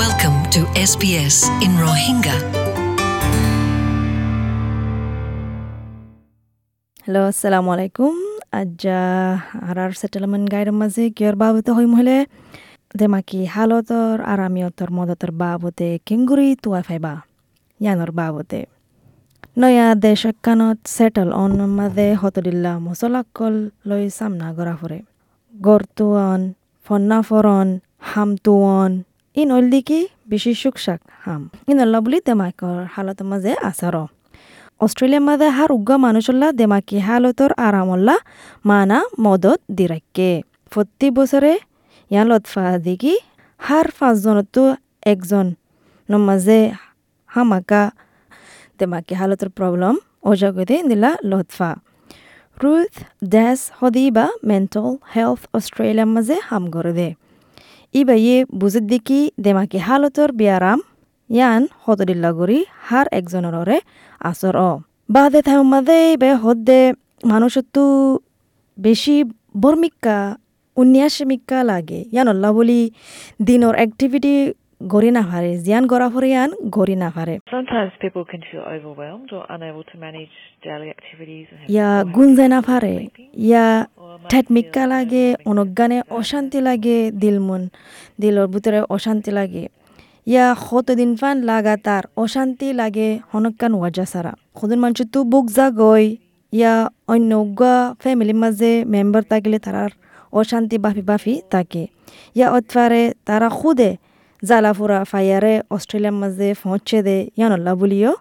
Welcome to SBS in Rohingya. Hello' আসসালামু আলাইকুম আজ আৰাৰ ছেটেলমেণ্ট গাইডৰ মাজে কিয়ৰ বাবতে হৈ মহিলে দেমাকি হালতৰ আৰামিয়তৰ মদতৰ বাবতে কেংগুৰি তুৱা ফাইবা ইয়ানৰ বাবতে নয়া দেশকানত ছেটেল অন মাজে হতদিল্লা মচলাকল লৈ চামনা গৰা ফুৰে গৰতুৱন ফন্নাফৰন হামতুৱন ইন অল্ডিকি বেছি সুকসাক হাম। ইন অল্লা বুলি দেমাকৰ হালতৰ মাজে আচাৰ অস্ট্রেলিয়ার মাঝে হার উগ্গা মানুষল্লা দেমাকি হালতর আরামল্লা মানা মদত দিরাক্কে প্রতি বছরে ইয়ান লতফা দিকি হার পাঁচজনতো একজন মাঝে হামাকা দেমাকি হালতর প্রবলেম অজাগতে দিলা লতফা। রুথ ড্যাস হদি বা মেন্টাল হেলথ অস্ট্রেলিয়ার মাঝে হাম করে দে ইবা ইয়ে বুঝত দেখি দেমাকি হালতর বিয়ারাম, ইয়ান হতদিল্লা গরি হার একজনের আসর অ। বাদে থাই মাদে বে হদ্দে মানুষতো বেশি বর্মিকা উন্যাসমিকা লাগে। ইয়ান অল্লা বলি দিনর অ্যাক্টিভিটি গড়ি না পারে জিয়ান গড়া ফরে ইয়ান গড়ি না পারে ইয়া গুঞ্জে না পারে ইয়া Or might ঠেটমিকা লাগে অনজ্ঞানে অশান্তি লাগে দিল মন দিলর ভিতরে অশান্তি লাগে। ইয়া কতদিন ফান লাগাতার অশান্তি লাগে হনকান ওয়াজা সারা সদন মানুষ তো বুক জাগই ইয়া অন্য ফ্যামিলির মাঝে মেম্বার থাকলে তারার অশান্তি বাফি বাফি থাকে ইয়া অতফারে তারা খুদে জালাফুরা ফায়ারে অস্ট্রেলিয়ার মাঝে পৌঁছে দে ইয়ানল্লা বলিও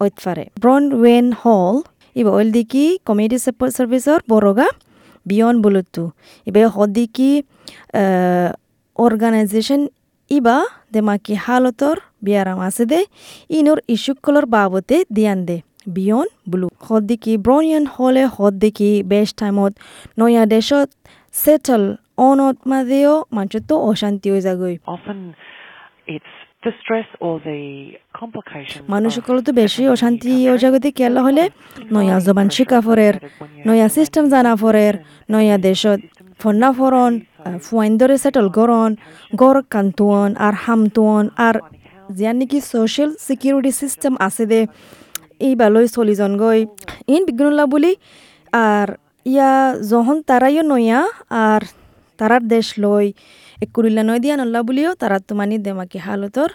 অতফারে ব্রন ওয়েন হল, ইবা ওইল দিকি কমিউনিটি সার্ভিসর বড়গা বিয়ন বলুতু ইবে হদিকি অর্গানাইজেশন ইবা দেমাকি হালতর বিয়ারাম আছে দে ইনোর ইস্যুকলর বাবতে দিয়ান দে, বিয়ন ব্লু। হদিকি ব্রনিয়ান হলে হদিকি বেশ টাইমত নয়া দেশত সেটল অনত মাঝেও মানুষের তো অশান্তি হয়ে যাগই often it's the stress or the complications মানুষ সকল তো বেশি অশান্তি ও country. জাগতে কেলা হলে নয়া জবান শিকা ফরের নয়া সিস্টেম জানা ফরের নয়া দেশত ফন্না ফরন ফুয়াইন্দরে সেটল গরন গর কান্তুয়ন আর হামতুয়ন আর জিয়ান নাকি সোশ্যাল সিকিউরিটি সিস্টেম আছে দে এই বালই চলিজন গই। ইন বিজ্ঞানলা বুলি আর ইয়া যখন তারাইও নয়া আর তারার দেশ লই একুরিল্লা নয় দিয়া নল্লা বুলিও তারা তোমানি দেমাকি হালতর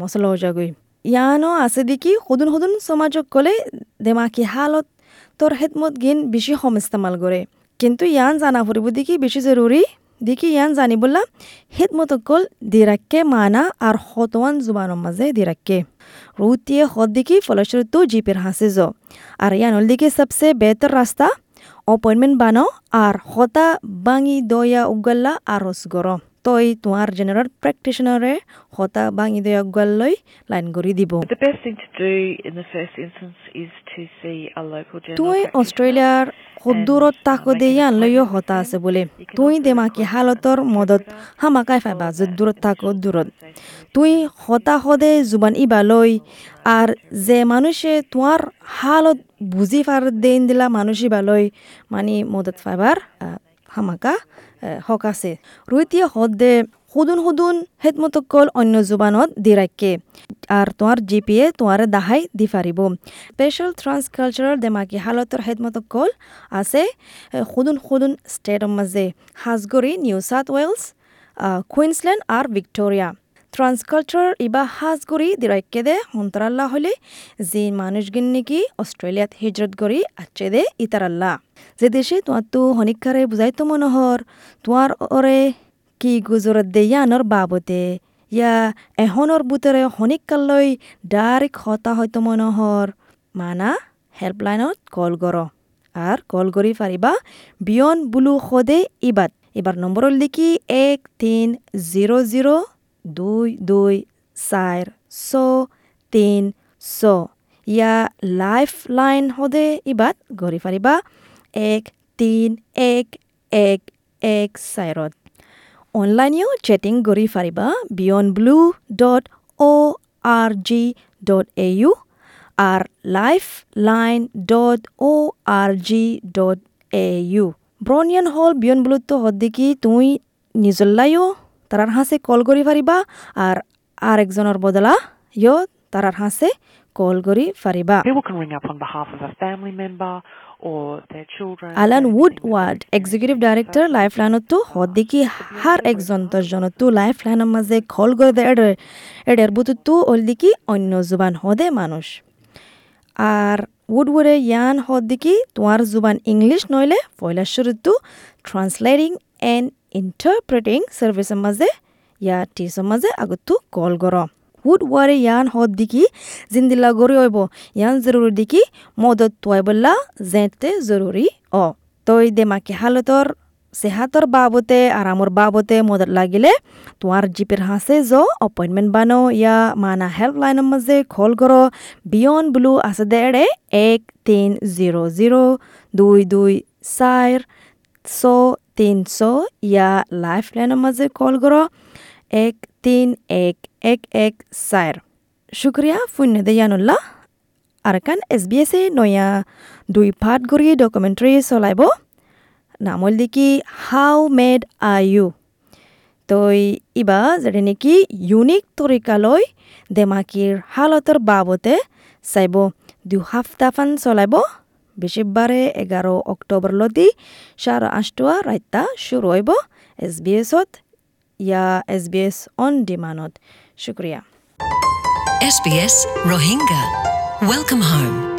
মশলা ওজাগই ইয়ানো আছে দেখি সদুন সদুন সমাজক কলে দেমাকি হালত তোর হেদমত গিন বেশি সম ইস্তেমাল করে কিন্তু ইয়ান জানা ফুরিব দেখি বেশি জরুরি দেখি ইয়ান জানিবলা হেদমত কল দিরাক্কে মানা আর হতওয়ান জুবানোর মাঝে দিরাক্কে রুতিয়ে হদ দেখি ফলস্বরূপ জিপের হাসে জ আর ইয়ানল দিকে সবসে বেহতর রাস্তা অপয়েন্টমেন্ট বানাও আর হতা বাঙি দয়া উগাল্লা আরস গর তই তোমাৰ জেনেৰেল প্ৰেক্টিচনাৰে হতা ভাঙি দে আগুৱাল লৈ লাইন কৰি দিব। তুমি অষ্ট্ৰেলিয়াৰ সুদূৰত তাকো দেই আনলৈও হতা আছে বুলি তুমি দেমাকি হালতৰ মদত হামাকাই ফাইবা যে দূৰত তাকো দূৰত তুমি হতা সদে জুবান ইবালৈ আৰ যে মানুষে তোমাৰ হালত বুজি ফাৰ দেন দিলা মানুহ ইবালৈ মানে মদত ফাইবাৰ হামাকা হক আছে। রুইতিয়া হদ সুদুন সুদুন হেতমতকল অন্য জুবানত দি রাখে আর তোমার জিপিএ তোমার দাহাই দি ফারিব স্পেশাল ট্রান্স কালচারাল দেমাকি হালতর হেতমতকল আছে আহ, সুদুন সুদুন স্টেটৰ মাঝে হাজগৰি নিউ সাউথ ওয়েলস কুইন্সল্যান্ড আর ভিক্টোরিয়া ট্রান্সকালচার ইবা হাজগরি দিরাইকে দে হন্তরাল্লা হলে যে মানুষগিন নাকি অস্ট্রেলিয়াত হিজরত গড়ি আচ্ছে দে ইতারাল্লা যে দেশে তোমার তো হনিকারে বুঝাইতো মনোহর তোমার ওরে কি গুজরত দে ইয়ানোর বাবতে? ইয়া এহনৰ বুটৰে শনিকালৈ ডাইৰেক্ট হতা হয়তো মনোহৰ মানা, হেল্পলাইনত কল কৰ আর কল কৰি পাৰিবা বিয়ন বুলু সদে ইবাত। এবার নম্বর লিখি এক তিন জিরো জিরো দুই দুই চার ছ তিন ছ। ইয়া লাইফ লাইন সদে ইবাত গড়ি পাৰিবা এক তিন এক এক এক চাইৰত অনলাইনেও চেটিং কৰি পাৰিবা Beyond Blue dot O' R G dot A U R Life Line dot O R G dot A U ব্রনিয়ান হল বিয়ন বুলুতো হদ্দিকি তুই নিজল্লাইও তারার হাসে কল করি পারিবা আর আরেকজনের বদলা ইয় তারার হাসে কল করি ফারিবা People can ring up on behalf of a family member or their children. আলান or would anything that word they- executive director Life লাইনতো হদ্দিকি হার একজন দশজনতো লাইফ লাইনের মাঝে কল করে দেয় এডের এডের বুতুতো অলদিকি অন্য জুবান হদে মানুষ আর উডওয়ারে ইয়ান হদ্দিকি তোমার জুবান ইংলিশ নইলে পয়লা শুরুতো ট্রান্সলেটিং এন্ড ইন্টারপ্রেটিং সার্ভিসের মাঝে ইয়া টিসের মাঝে আগতো কল করো উড ওয়ারে ইয়ান হদ দিকি জিন্দিল্লা গড়ি হইব। ইয়ান জরুরি দিকি মদত তোয়াইবল্লা জেতে জরুরি অ। তই দেমাকি হালতর সেহাতর বাবতে আরামর বাবতে মদত লাগিলে তোমার জিপের হাসে জ অপয়েন্টমেন্ট বানো ইয়া মানা হেল্পলাইনের মাঝে কল করো বিয়ন ব্লু আছে দেড়ে এক তিন জিরো জিরো দুই দুই চার ছ তিনশো ইয়া লাইফ লাইনের মাঝে কল করো এক তিন এক এক এক চার শুক্রিয়া শূন্য দেয়ানুল্লাহ আর কান এছ বি এছে নয়া দুই পাত কৰি ডকুমেণ্টাৰী চলাইব নামল দেখি হাউ মেড আই ইউ তই ইবা যেনে নেকি ইউনিক তৰিকালৈ দেমাকিৰ হালতৰ বাবতে চাইব দুই সপ্তাহমান চলাইব বেছিবাৰে এঘাৰ অক্টোবৰলৈদি চাৰে আঠটা ৰাইতা শুরু হইব এছ বি এছত ইয়া এছ বি এছ অন ডিমাণ্ডত শুক্ৰিয়া। S B S Rohingya welcome হাৰ